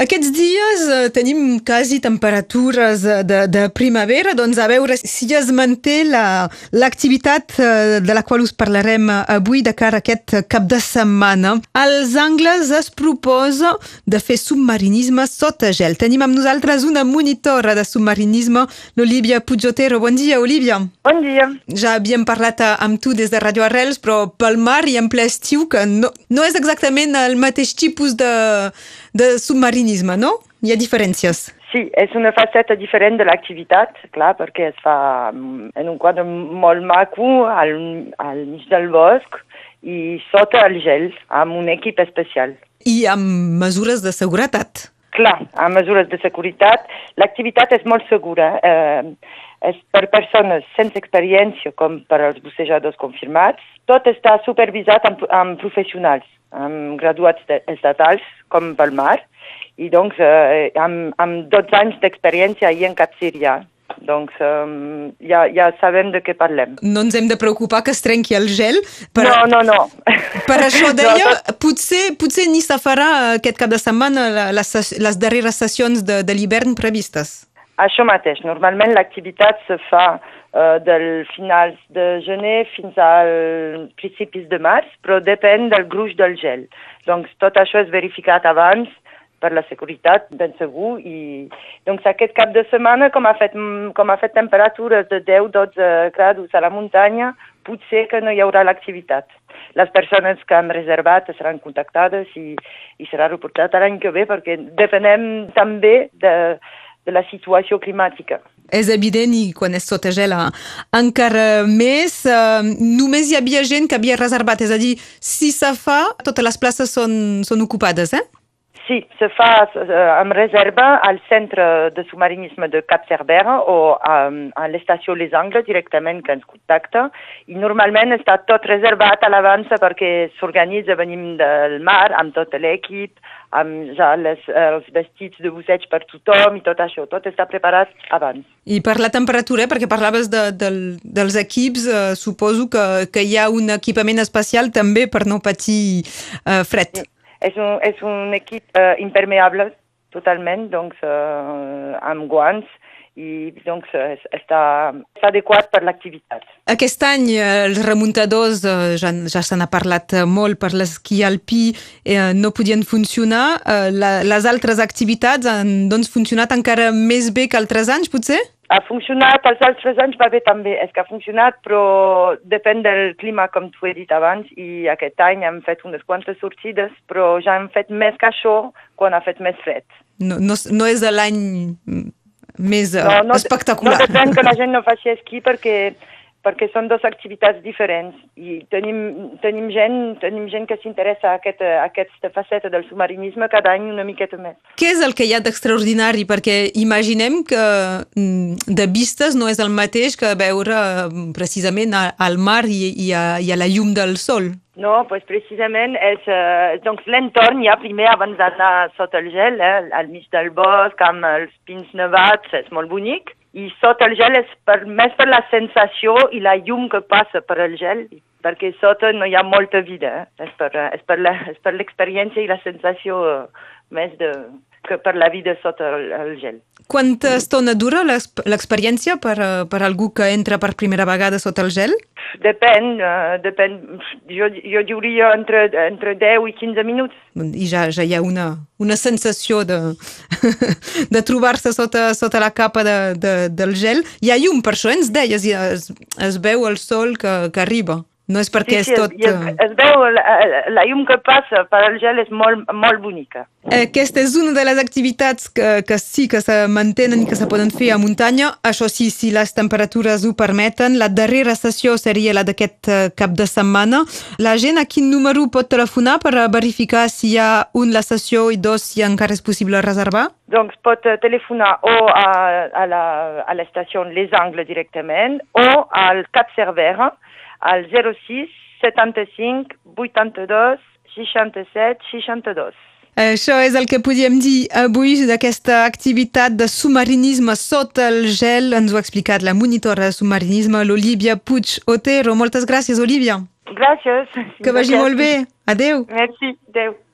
Aquests dies eh, tenim quasi temperatures eh, de, de primavera, doncs a veure si es manté l'activitat la, eh, de la qual us parlarem avui de cara a aquest cap de setmana. Als angles es proposa de fer submarinisme sota gel. Tenim amb nosaltres una monitora de submarinisme, l'Olivia Pujotero. Bon dia, Olivia. Bon dia. Ja havíem parlat amb tu des de Radio Arrels, però pel mar i en ple estiu, que no, no és exactament el mateix tipus de, de submarinisme, no? Hi ha diferències. Sí, és una faceta diferent de l'activitat, clar, perquè es fa mm, en un quadre molt maco al, al mig del bosc i sota el gel, amb un equip especial. I amb mesures de seguretat. Clar, amb mesures de seguretat. L'activitat és molt segura. Eh, és per persones sense experiència com per als bussejadors confirmats. Tot està supervisat amb, amb professionals, amb graduats estatals com pel mar i doncs eh, amb, amb 12 anys d'experiència ahir en Cap. Doncs um, ja, ja sabem de què parlem. No ens hem de preocupar que es trenqui el gel? Per... No, no, no. Per això deia, no, tot... potser, potser ni se farà aquest cap de setmana les, les darreres sessions de, de l'hivern previstes. Això mateix. Normalment l'activitat se fa uh, del finals de gener fins al principis de març, però depèn del gruix del gel. Doncs tot això és verificat abans per la seguretat, ben segur, i doncs aquest cap de setmana, com ha fet, com ha fet temperatures de 10-12 graus a la muntanya, potser que no hi haurà l'activitat. Les persones que han reservat seran contactades i, i serà reportat l'any que ve, perquè depenem també de, de la situació climàtica. És evident i quan és sota gel encara més. Uh, només hi havia gent que havia reservat, és a dir, si se fa, totes les places són, són ocupades, eh? Sí, se fa uh, amb reserva al centre de submarinisme de Cap Cervera o um, a l'estació Les Angles directament que ens contacta i normalment està tot reservat a l'avança perquè s'organitza, venim del mar amb tot l'equip, amb ja les, els vestits de busseig per tothom i tot això, tot està preparat abans. I per la temperatura, perquè parlaves de, de, dels equips, eh, suposo que, que hi ha un equipament especial també per no patir eh, fred. Sí és un, és un equip uh, impermeable totalment, doncs, uh, amb guants, i doncs està, està adequat per l'activitat. Aquest any els remuntadors, ja, ja se n'ha parlat molt per l'esquí alpí, eh, no podien funcionar. Eh, la, les altres activitats han doncs, funcionat encara més bé que altres anys, potser? Ha funcionat, els altres anys va bé també, és que ha funcionat, però depèn del clima, com t'ho he dit abans, i aquest any hem fet unes quantes sortides, però ja hem fet més que això quan ha fet més fred. No, no, no és l'any més no, no, espectacular. No depèn que la gent no faci esquí perquè perquè són dues activitats diferents i tenim, tenim, gent, tenim gent que s'interessa a, aquest, a aquesta faceta del submarinisme cada any una miqueta més. Què és el que hi ha d'extraordinari? Perquè imaginem que mm, de vistes no és el mateix que veure mm, precisament al mar i, i, a, i a la llum del sol. No, pues precisament és eh, doncs l'entorn ja primer abans d'anar sota el gel, eh, al mig del bosc amb els pins nevats, és molt bonic i sota el gel és per, més per la sensació i la llum que passa per el gel, perquè sota no hi ha molta vida, eh? és per l'experiència i la sensació eh, més de, que per la vida sota el, el gel. Quanta estona dura l'experiència per, eh, per algú que entra per primera vegada sota el gel? Depèn, uh, depèn. Jo, jo diria entre, entre 10 i 15 minuts. I ja, ja hi ha una, una sensació de, de trobar-se sota, sota la capa de, de, del gel. Hi ha llum, per això ens deies, es, es veu el sol que, que arriba. No és perquè sí, sí, és tot... Es, es, veu, la, la llum que passa per al gel és molt, molt bonica. Aquesta és una de les activitats que, que sí que se mantenen i que se poden fer a muntanya. Això sí, si les temperatures ho permeten. La darrera sessió seria la d'aquest eh, cap de setmana. La gent a quin número pot telefonar per verificar si hi ha un la sessió i dos si encara és possible reservar? Doncs pot eh, telefonar o a, a l'estació Les Angles directament o al Cap Cervera, al 06 75 82 67 62. Això és el que podíem dir avui d'aquesta activitat de submarinisme sota el gel. Ens ho ha explicat la monitora de submarinisme, l'Olivia Puig Otero. Moltes gràcies, Olivia. Gràcies. Que vagi molt bé. Adeu. Merci. Adeu.